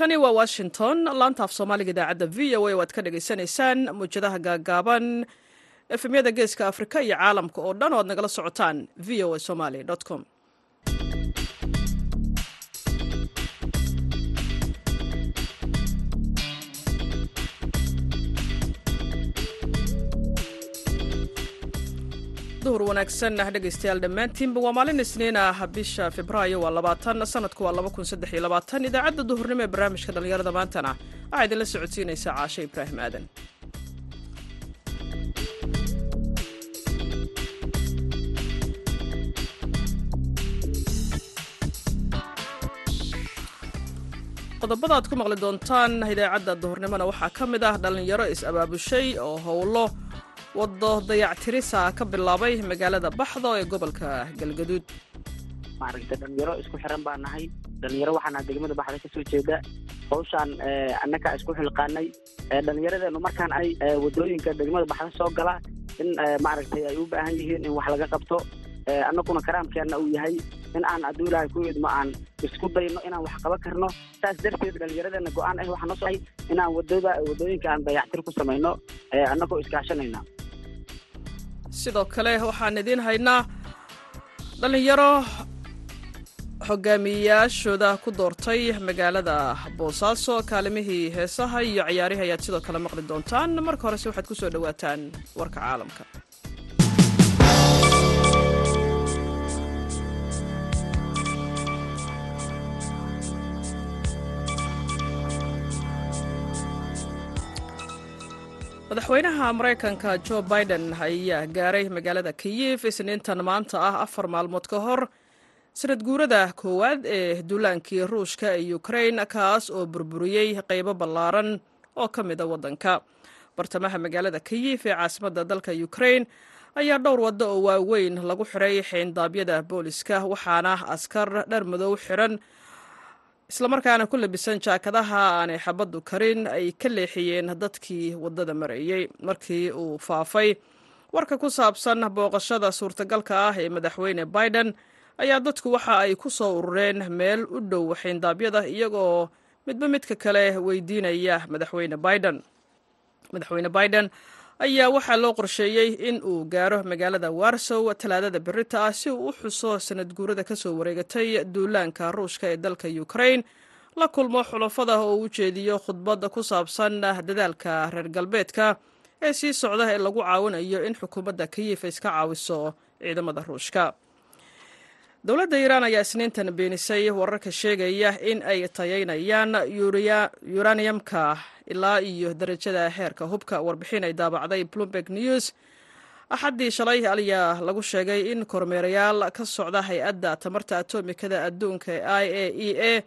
halkani waa washington. Laanta af soomaaliga idaacadda v o a waad ka dhagaysanaysaan muwjadaha gaagaaban efemyada geeska afrika iyo caalamka oo dhan oo ad nagala socotaan v o a somaly com duhur wanaagsan ah dhegaystayaal dhammaantiinba waa maalin isniin ah bisha febraayo waa labaatan sanadku waa laba kun saddex iyo labaatan. Idaacadda duhurnimo ee barnaamijka dhallinyarada maantana waxaa idinla socodsiinaysaa caashe ibraahim aadan. Qodobada aad ku maqli doontaan idaacadda duhurnimona waxaa ka mid ah dhallinyaro is-abaabushay oo howlo waddo dayactirisa ka bilaabay magaalada baxdo ee gobolka galgaduud. Maaragtay dhalinyaro isku xiran baa nahay. Dhalinyaro waxaana degmada baxda ka soo jeeda. Hawshaan annagaa isku xilqaanay. Dhalinyaradeennu markaan ay waddooyinka degmada baxda soo gala in maaragtay ay u baahan yihiin in wax laga qabto. Annaguna karaamkeenna uu yahay in aan hadduu ilaahay ku idmo aan isku dayno inaan wax qaban karno. Saas darteed dhalinyaradeenna go'aan ah waxaa noo soay inaan waddada waddooyinka aan dayactir ku samayno. Annagoo iskaashanayna sidoo kale waxaan idiin haynaa dhallinyaro hogaamiyeyaashooda ku doortay magaalada boosaaso kaalimihii heesaha iyo ciyaarihii ayaad sidoo kale maqli doontaan. Marka horese waxaad ku soo dhowaataan warka caalamka madaxweynaha maraykanka jo biden ayaa gaaray magaalada kiyif isniintan maanta ah afar maalmood ka hor. Sanad guurada koowaad ee duulaankii ruushka ee ukrain kaas oo burburiyey qaybo ballaaran oo ka mida waddanka. Bartamaha magaalada kiyif ee caasimadda dalka ukrain ayaa dhowr waddo oo waaweyn lagu xiray xeendaabyada booliska waxaana askar dhar madow xiran islamarkaana ku labisan jaakadaha aanay xabaddu karin ay ka leexiyeen dadkii waddada marayey markii uu faafay warka ku saabsan booqashada suurtagalka ah ee madaxweyne biden ayaa dadku waxa ay ku soo urureen meel u dhow xayndaabyada iyagoo midba midka kale weydiinaya madaxweyne biden. Madaxweyne biden ayaa waxaa loo qorsheeyey in uu gaaro magaalada warsow talaadada berita ah si uu u xuso sanad guurada ka soo wareegatay duulaanka ruushka ee dalka ukrain la kulmo xulafada oo u jeediyo khudbad ku saabsan dadaalka reer galbeedka ee sii socda ee lagu caawinayo in xukuumadda kiyif iska caawiso ciidamada ruushka dowladda iiraan ayaa isniintan beenisay wararka sheegaya in ay tayaynayaan yuraniyamka ilaa iyo darajada heerka hubka warbixin ay daabacday bloomberg news. Axaddii shalay ayaa lagu sheegay in kormeerayaal ka socda hay'adda tamarta atomikada adduunka i a e a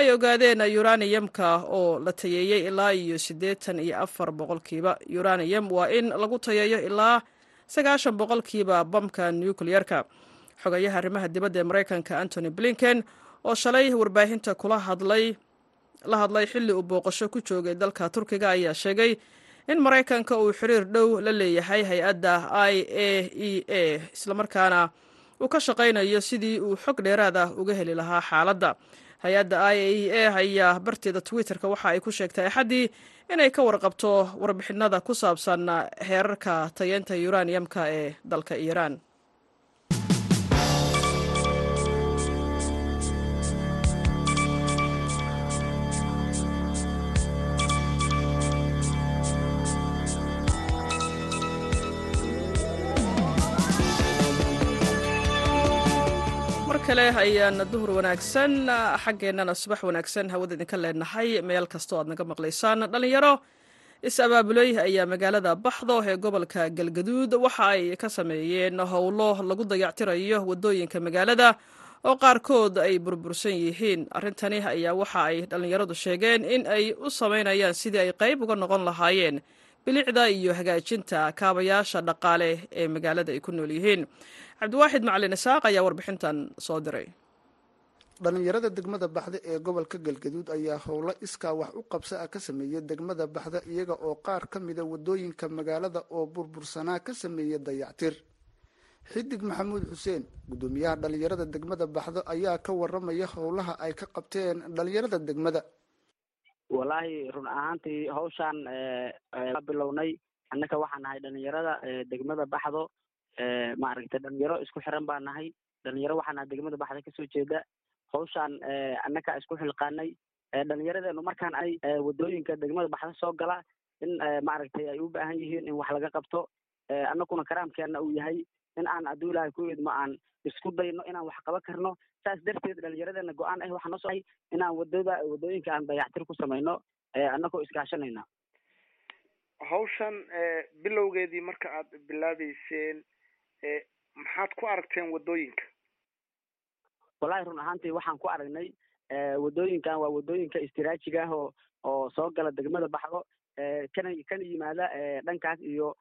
ay ogaadeen yuraniyamka oo la tayeeyey ilaa iyo siddeetan iyo afar boqolkiiba. Yuraniyam waa in lagu tayeeyo ilaa sagaashan boqolkiiba bamka nukliyerka xogayaha arrimaha dibadda ee maraykanka antony blinken oo shalay warbaahinta kula hadlay la hadlay xilli uu booqasho ku joogay dalka turkiga ayaa sheegay in maraykanka uu xiriir dhow la leeyahay hay'adda i a e a islamarkaana uu ka shaqaynayo sidii uu xog dheeraad ah uga heli lahaa xaaladda. Hay'adda i a e a ayaa barteeda twitterka waxa ay ku sheegtay axaddii inay ka warqabto warbixinada ku saabsan heerarka tayeynta yuraniyamka ee dalka iiraan kale ayaan duhur wanaagsan xaggeennana subax wanaagsan hawada idinka leenahay meel kastoo aad naga maqlaysaan dhallinyaro is-abaabuley ayaa magaalada baxdo ee gobolka galgaduud. Waxa ay ka sameeyeen howlo lagu dayactirayo waddooyinka magaalada oo qaarkood ay burbursan yihiin. Arrintani ayaa waxa ay dhallinyaradu sheegeen in ay u samaynayaan sidii ay qayb uga noqon lahaayeen bilicda iyo hagaajinta kaabayaasha dhaqaale ee magaalada ay ku nool yihiin cabdiwaaxid macalin isaaq ayaa warbixintan soo diray. Dhallinyarada degmada baxda ee gobolka galgaduud ayaa howlo iskaa wax u qabsa ah ka sameeyey degmada baxda iyaga oo qaar ka mida waddooyinka magaalada oo burbursanaa ka sameeyey dayactir. Xidig maxamuud xuseen guddoomiyaha dhallinyarada degmada baxdo ayaa ka waramaya howlaha ay ka qabteen dhallinyarada degmada. Wallaahi run ahaantii hawshaan bilownay. Annaka waxaan nahay dhalinyarada degmada baxdo maaragtay dhalinyaro isku xiran baan nahay. Dhalinyaro nahay degmada baxda ka soo jeeda. Hawshaan annaka isku xilqaanay. Dhalinyaradeenu markaan ay waddooyinka degmada baxda soo gala in maaragtay ay u baahan yihiin in wax laga qabto. Annakuna karaamkeena uu yahay in aan hadduu ilaahay ku idmo aan isku dayno inaan wax qaban karno. Saas darteed dhalinyaradeena go'aan ah waxaa noo soay inaan waddada waddooyinka aan dayactir ku samayno. Annagoo iskaashanayna. Hawshan bilowgeedii marka aad bilaabeyseen maxaad ku aragteen waddooyinka wallahi run ahaantii waxaan ku aragnay wadooyinkan waa waddooyinka istiraajiga ah oo oo soo gala degmada baxdo kana kana yimaada dhankaas iyo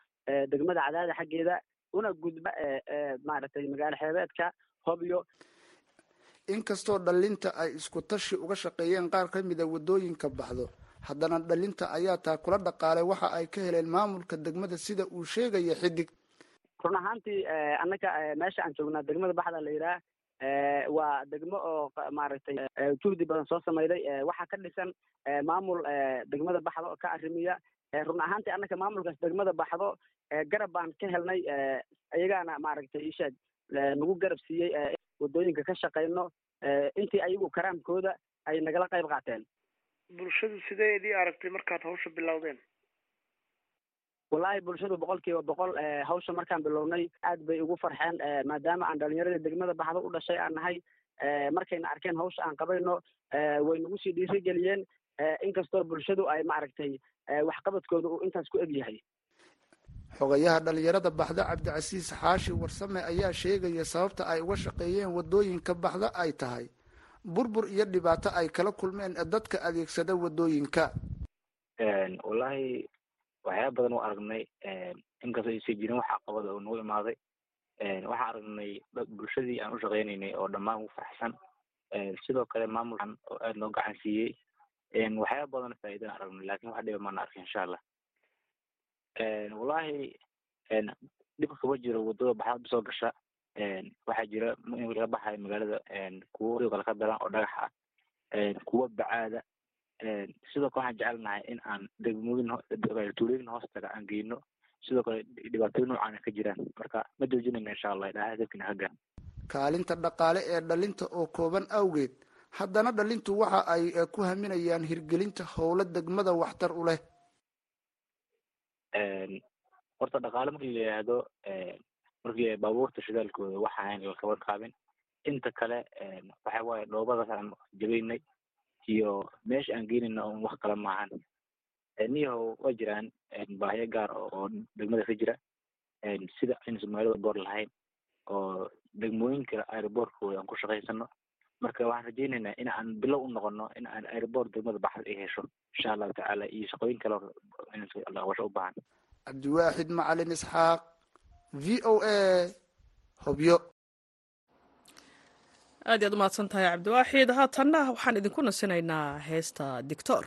degmada cadaada xaggeeda una gudba maaragtay magaalo xeebeedka hobyo inkastoo dhalinta ay isku tashi uga shaqeeyeen qaar ka mida waddooyinka baxdo haddana dhalinta ayaa taa kula dhaqaalay waxa ay ka heleen maamulka degmada sida uu sheegaya xidig run ahaantii annaka meesha aan joognaa degmada baxda la yidhaah waa degmo oo maaragtay juhdi badan soo sameyday waxaa ka dhisan maamul degmada baxdo ka arrimiya run ahaantii annaka maamulkaas degmada baxdo garab baan ka helnay iyagaana maaragtay ishaad nagu garab siiyey waddooyinka ka shaqeyno intii ayagu karaamkooda ay nagala qayb qaateen. Bulshadu sidee idii aragtay markaad hawsha bilowdeen wallahi bulshadu boqol kiiba boqol hawsha markaan bilownay aad bay ugu farxeen maadaama aan dhalinyarada degmada baxdo u dhashay aan nahay markayna arkeen hawsha aan qabayno way nagu sii dhiirigeliyeen inkastoo bulshadu ay maaragtay waxqabadkooda uu intaas ku eg yahay. Xogayaha dhalinyarada baxda cabdicasiis xaashi warsame ayaa sheegaya sababta ay uga shaqeeyeen waddooyinka baxda ay tahay. Burbur iyo dhibaato ay kala kulmeen dadka adeegsada waddooyinka wallahi waxyaaba badan u aragnay inkastoo aysan jirin wax caqabada oo nagu imaaday. Waxaan aragnay bulshadii aan u shaqeynaynay oo dhammaan ugu faraxsan. Sidoo kale maamulkan oo aada noo gacan siiyey. Waxyaaba badan faa'iidana aragnay laakiin wax dhiba maana arkin insha allah. Wallahi dhibka kama jiro waddada baxda soo gasha. Waxaa jira laga baxayo magaalada kuwo kale ka daran oo dhagax ah kuwo bacaada sidoo kale waxaan jecelnahay in aan degmooyin tuulooyin hoostaga aan geyno. Sidoo kale dhibaatooyin noocaana ka jiraan. Marka ma joojinayna insha allah ilaahay dadkina hagaan kaalinta dhaqaale ee dhalinta oo kooban awgeed haddana dhalintu waxa ay ku haminayaan hirgelinta howlo degmada waxtar u leh. Horta dhaqaale markii la yidhaahdo markii baabuurta shidaalkooda waxa ahayn lakaba qaabin inta kale waxa waaye dhoobadaas aan jabaynay iyo meesha aan geynayna un wax kala maahan niyahow waa jiraan baahiyo gaar oo degmada ka jira. Sida aynu soomaalida boor lahayn oo degmooyinka aeroboortkooda aan ku shaqaysano. Marka waxaan rajaynaynaa in aan bilow u noqono in aan aeroboort degmada baxda ay hesho. Insha allahu tacaala iyo shaqooyin kale qabasho u baahan. Cabdiwaaxid macalin isxaaq v o a hobyo aad iyaad umahadsan tahay cabdiwaaxid haatanna waxaan idinku nasinaynaa heesta dictor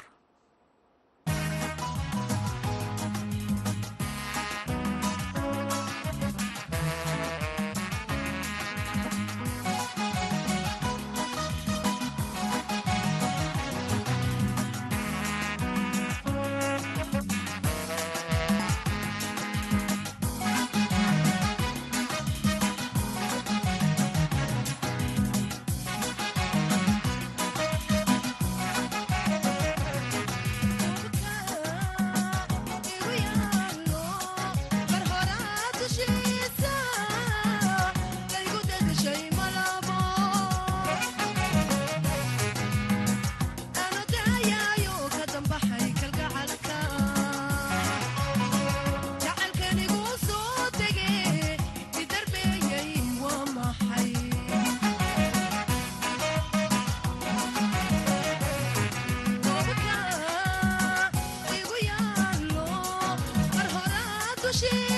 sawtaan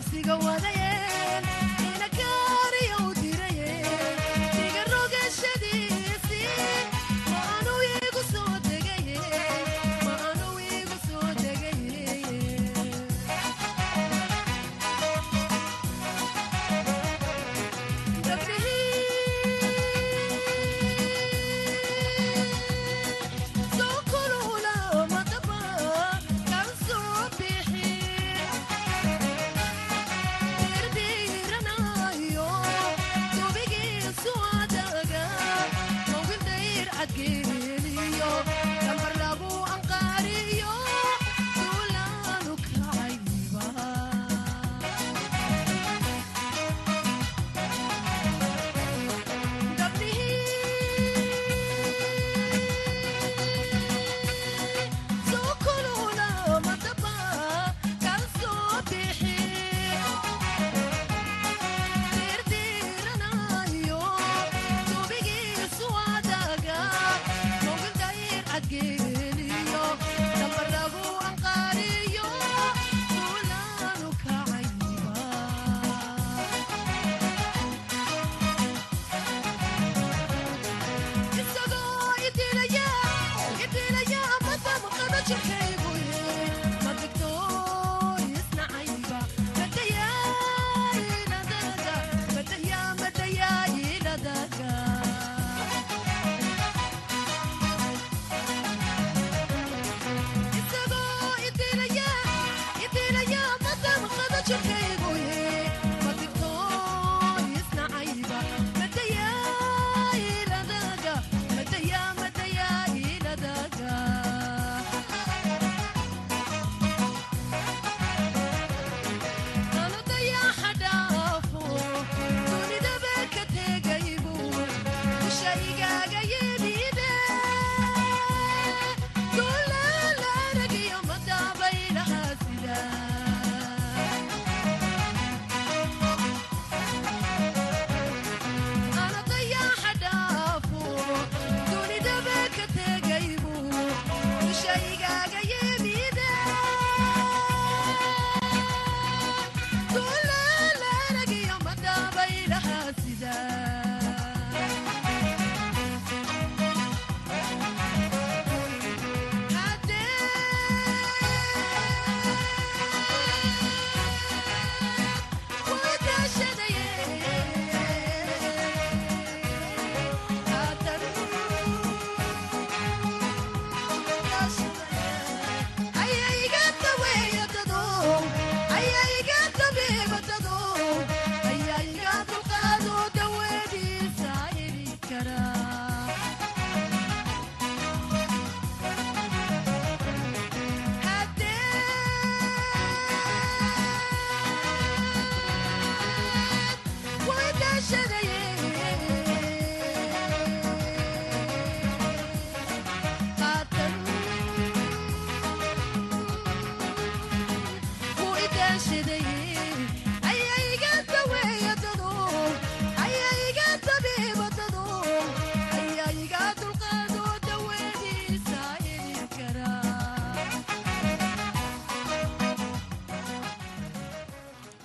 nafsiga wadayeen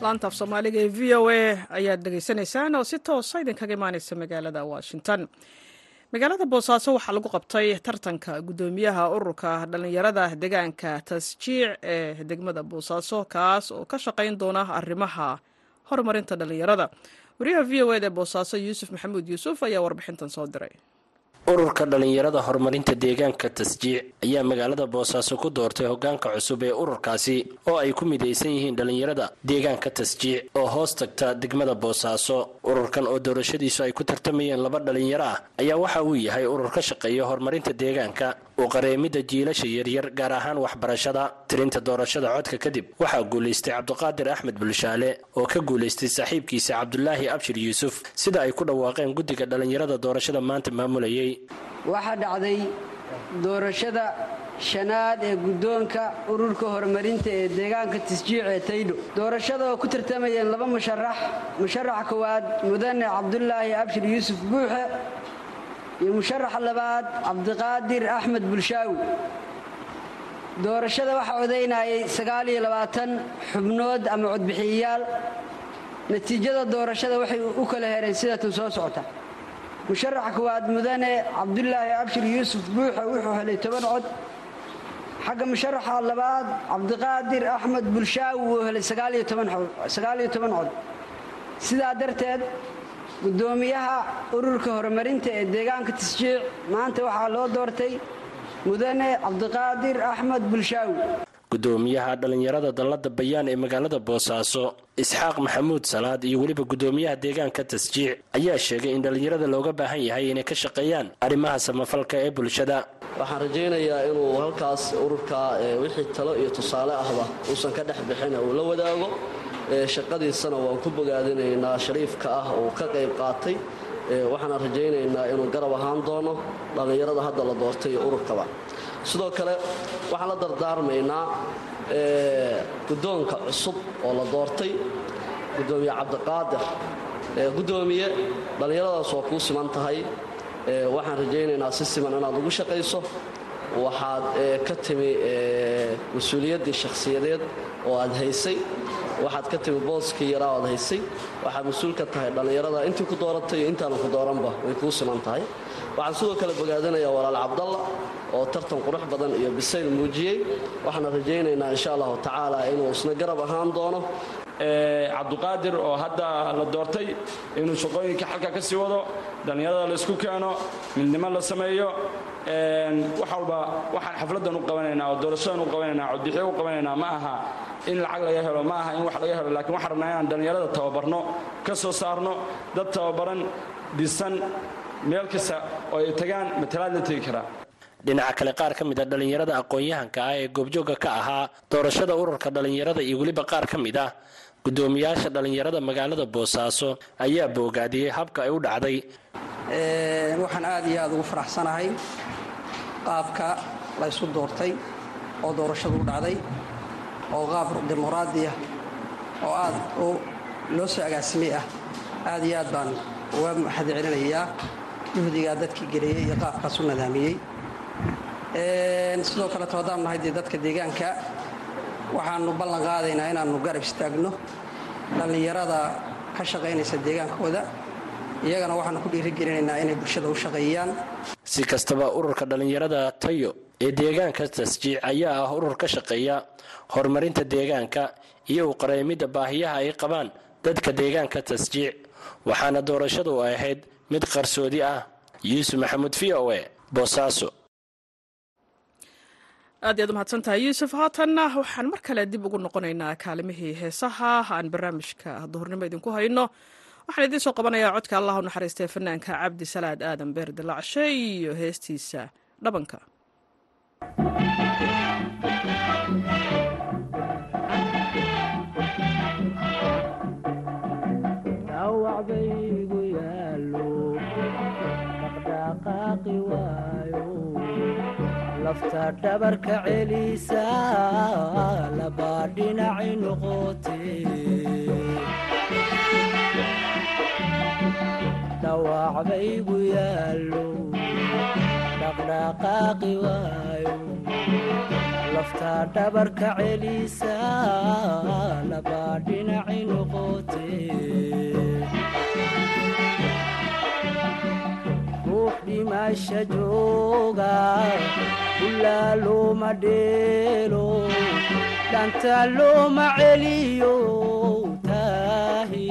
laanta af soomaaliga ee v o a ayaad dhegaysanaysaan oo si toosa idinkaga imaaneysa magaalada washington. Magaalada boosaaso waxaa lagu qabtay tartanka guddoomiyaha ururka dhallinyarada deegaanka tasjiic ee degmada boosaaso kaas oo ka shaqayn doona arrimaha horumarinta dhallinyarada. Wariyaha v o ed ee boosaaso yuusuf maxamuud yuusuf ayaa warbixintan soo diray ururka dhallinyarada horumarinta deegaanka tasjiic ayaa magaalada boosaaso ku doortay hogaanka cusub ee ururkaasi oo ay ku midaysan yihiin dhallinyarada deegaanka tasjiic oo hoos tagta degmada boosaaso. Ururkan oo doorashadiisu ay ku tartamayeen laba dhallinyaro ah ayaa waxa uu yahay urur ka shaqeeya horumarinta deegaanka u qareemida jiilasha yaryar gaar ahaan waxbarashada tirinta doorashada codka kadib waxaa guulaystay cabdiqaadir axmed bulshaale oo ka guulaystay saaxiibkiisa cabdulaahi abshir yuusuf. Sida ay ku dhawaaqeen guddiga dhallinyarada doorashada maanta maamulayay waxaa dhacday doorashada shanaad ee guddoonka ururka horumarinta ee deegaanka tasjiic ee taydho doorashada oo ku tartamayeen laba musharax musharaxa koowaad mudane cabdulaahi abshir yuusuf buuxe iyo musharaxa labaad cabdiqaadir axmed bulshaawi. Doorashada waxaa labaatan xubnood ama codbixiyayaal. Natiijada doorashada waxay u kala hereen sidatan soo socota. Musharaxa koowaad mudane cabdulaahi abshir yuusuf buuxa wuxuu helay toban cod. Xagga musharaxa labaad cabdiqaadir axmed bulshaawi wuu helay cod. Sidaa darteed guddoomiyaha ururka horumarinta ee deegaanka tasjiic maanta waxaa loo doortay mudane cabdiqaadir axmed bulshaawi. Gudoomiyaha dhallinyarada dallada bayaan ee magaalada boosaaso isxaaq maxamuud salaad iyo weliba gudoomiyaha deegaanka tasjiic ayaa sheegay in dhallinyarada looga baahan yahay inay ka shaqeeyaan arrimaha samafalka ee bulshada. Waxaan rajaynayaa inuu halkaas ururka wixii talo iyo tusaale ahba uusan ka dhex bixin uu la wadaago shaqadiisana waan ku bogaadinaynaa shariifka ah uu ka qayb qaatay. Waxaana rajaynaynaa inuu garab ahaan doono dhallinyarada hadda la doortay iyo ururkaba. Sidoo kale waxaan la dardaarmaynaa guddoonka cusub oo la doortay gudoomiye cabdiqaadir. Gudoomiye dhallinyaradaas waa kuu siman tahay. Waxaan rajaynaynaa si siman inaad ugu shaqayso. Waxaad ka timi mas'uuliyaddii shakhsiyadeed oo aad haysay waxaad ka timi booskii yaraa oad haysay. Waxaad mas'uul ka tahay dhallinyarada intii ku dooratay iyo intaanu ku dooranba way kuu siman tahay. Waxaan sidoo kale bogaadinayaa walaal cabdalla oo tartan qurux badan iyo bisayl muujiyey. Waxaana rajaynaynaa insha allahu tacaala inuu isna garab ahaan doono cabduqaadir oo hadda la doortay inuu shaqooyinka xalka ka sii wado dhallinyarada la isku keeno midnimo la sameeyo wax walba waxaan xafladan u qabanaynaa oo doorashadan u qabanaynaa codbixiyo u qabanaynaa ma aha in lacag laga helo ma aha in wax laga helo lakiin waxaan rabnaa inaan dhallinyarada tababarno ka soo saarno dad tababaran dhisan meel kasta oo ay tagaan matalaad la tegi karaa dhinaca kale qaar ka mid a dhallinyarada aqoon-yahanka ah ee goobjooga ka ahaa doorashada ururka dhallinyarada iyo weliba qaar ka mid ah gudoomiyaasha dhallinyarada magaalada boosaaso ayaa boogaadiyey habka ay u dhacday. Waxaan aad iyo aad ugu faraxsanahay qaabka la ysu doortay oo doorashadu u dhacday oo qaab dimuqraadiya oo aad loo soo agaasimay ah. Aad iyo aad baan uga maxad celinayaa juhdigaa dadkii geliyey iyo qaabkaas u nadaamiyey sidoo kaleto haddaan nahay dee dadka deegaanka. Waxaannu ballan qaadaynaa inaannu garab istaagno. Dhallinyarada ka shaqaynaysa deegaankooda. Iyagana waxaannu ku dhiirigelinaynaa inay bulshada u shaqeeyaan. Si kastaba ururka dhallinyarada tayo ee deegaanka tasjiic ayaa ah urur ka shaqeeya horumarinta deegaanka iyo u qareemidda baahiyaha ay qabaan dadka deegaanka tasjiic. Waxaana doorashadu ay ahayd mid qarsoodi ah. Yuusuf maxamuud v o e boosaaso aad iyaad umahadsantahay yuusuf. Haatanna waxaan mar kale dib ugu noqonaynaa kaalimihii heesaha. Aan barnaamijka duhurnimo idinku hayno. Waxaan idiin soo qabanayaa codka allah u naxariistay fanaanka cabdi salaad aadan beer dilaacshe iyo heestiisa dhabanka lafta dhabarka celisa labaa dhinaci noqote dhawac baygu yaallo dhaqdhaqaaqi waayo. Lafta dhabarka celisa labaa dhinaci noqote dhimasha jooga looma dheelo dhanta celiyo tahi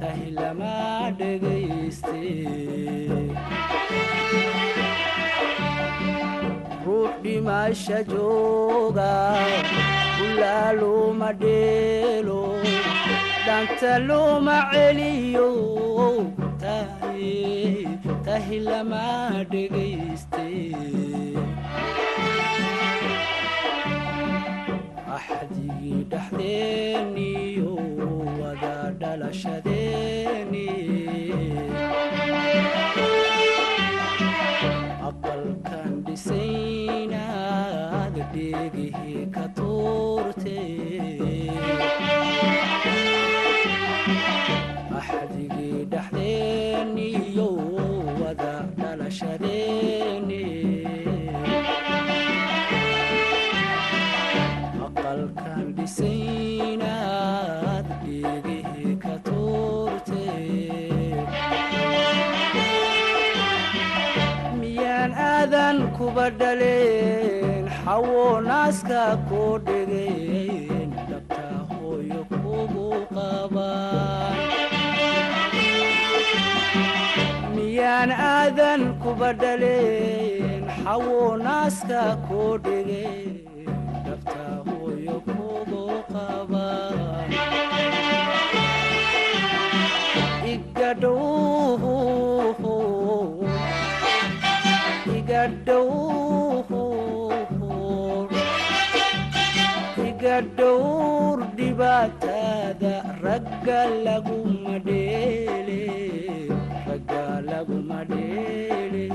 tahi lama dhegayste ruux dhimasha jooga looma dheelo dhanta celiyo tahi tahi lama dhegayste axdigii dhexdeeniyo wada dhalashadeeni miyaan aadan kuba dhaleen xawo naaska koo dhegeen dhabta hooyo kugu qabaan igadhow dhibaatada ragga laguma dheele ragga laguma dheele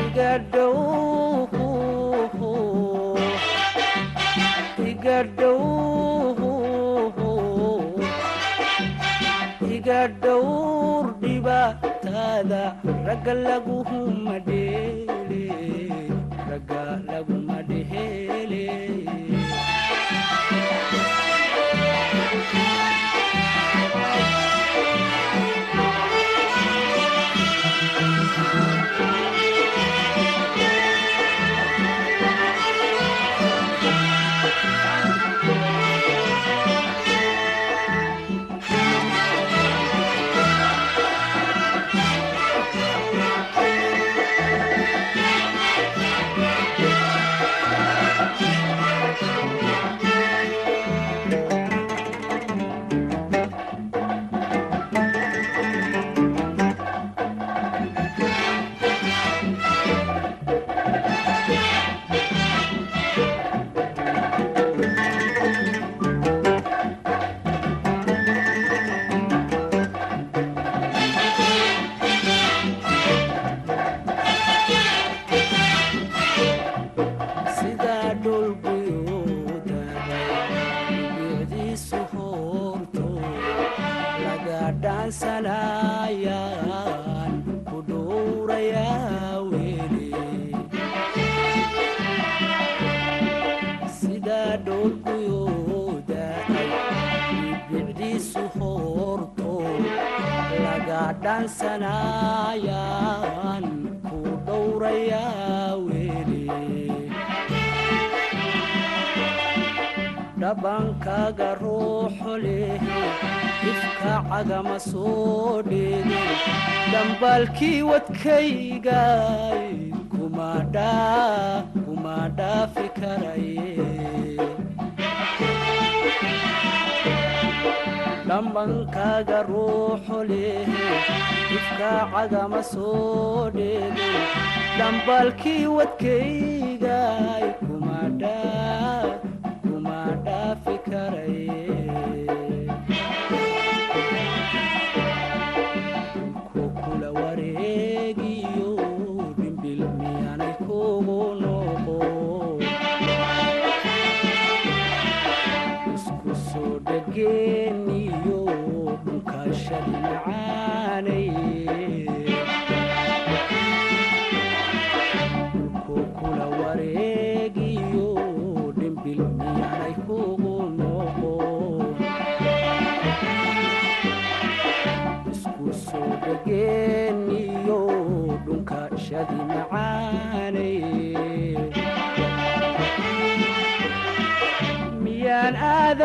iga dhow iga dhow iga dhowr dhibaatada ragga laguma dheele ragga laguma dheele laga dhaansanayaan ku soo dheegin dhambaalkii wadkaygay kuma dhaafi karaye dhambankaaga ruuxo leh ifka cagama soo dheegin dhambaalkii wadkaygay kuma dhaa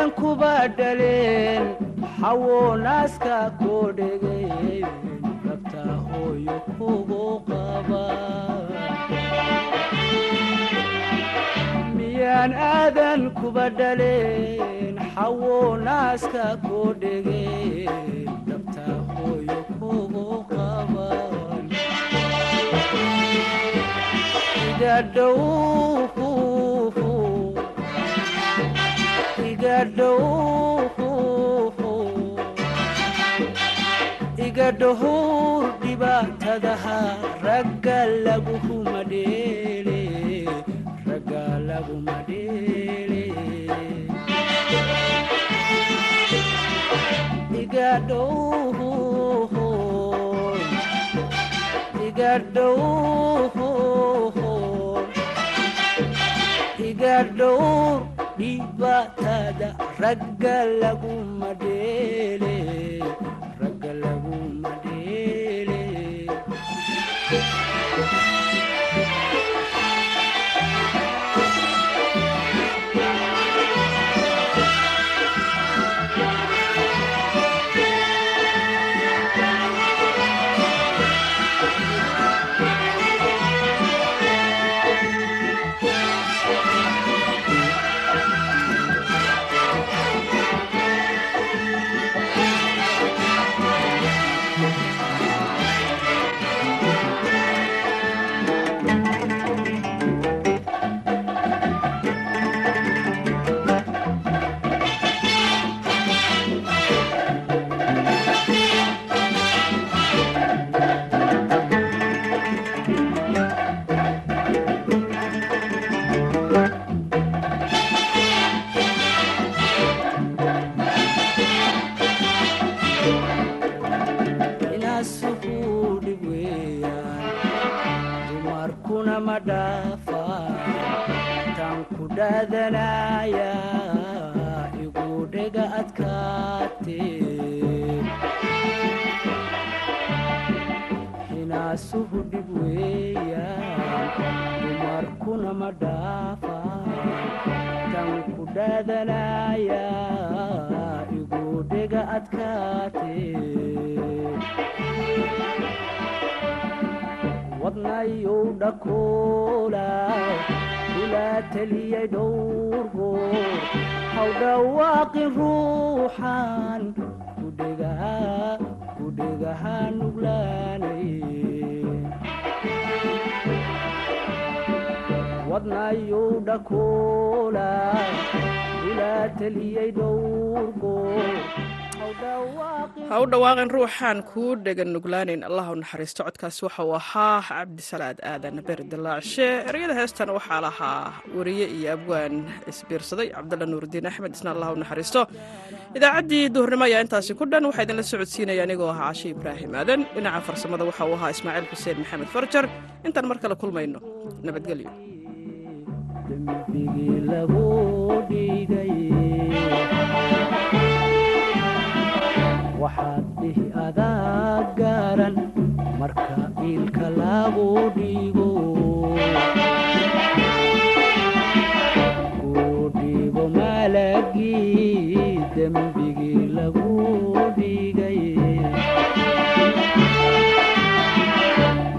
aadan kuba dhaleen xawo naaska koo dhegeen dhabta hooyo kugu qaba. Miyaan aadan kuba dhaleen xawo naaska koo dhegeen dhabta hooyo kugu qaba. Iga iga dhohur dhibaatadaha ragga laguma dheele dhibaatada ragga laguma dheele kula taliyay dhowr goor haw dhawaaqin ruuxan kudhegaha kudhegaha nuglaanay wadnayow dhakoola kula taliyay dhowr goor ha u dhawaaqin ruuxaan kuu dhegan nuglaanin allah u naxariisto codkaasi waxa uu ahaa cabdisalaad aadan beri dilaacshe ereyada heestan waxaa lahaa wariye iyo abwaan isbiirsaday. Cabdalla nuurudiin axmed isna allah u naxariisto. Idaacaddii duhurnimo ayaa intaasi ku dhan. Waxaa idinla socodsiinaya anigoo ahaa cashe ibraahim aadan. Dhinaca farsamada waxa uu ahaa ismaaciil xuseen maxamed farjar. Intaan mar kale kulmayno. Nabadgelyo waxaad dhihi adaa garan marka iilka lagu dhiibo. Kuu dhiibo dembigii lagu dhigay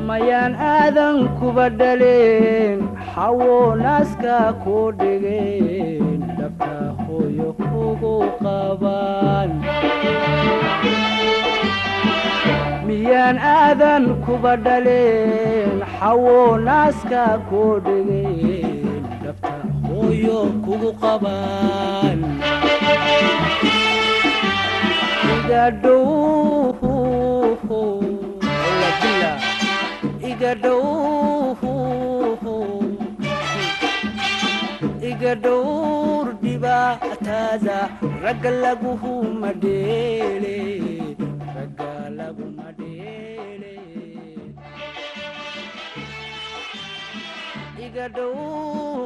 mayaan aadan kuba dhaleen xawo naaska ku dhabta hooyo kugu qabaan miyaan aadan kuba dhaleen xawo naaska ku dhigeen dhabta hooyo kugu qabaan dhibaatada ragga laguhuma dheele ragga laguma dheele iga dhow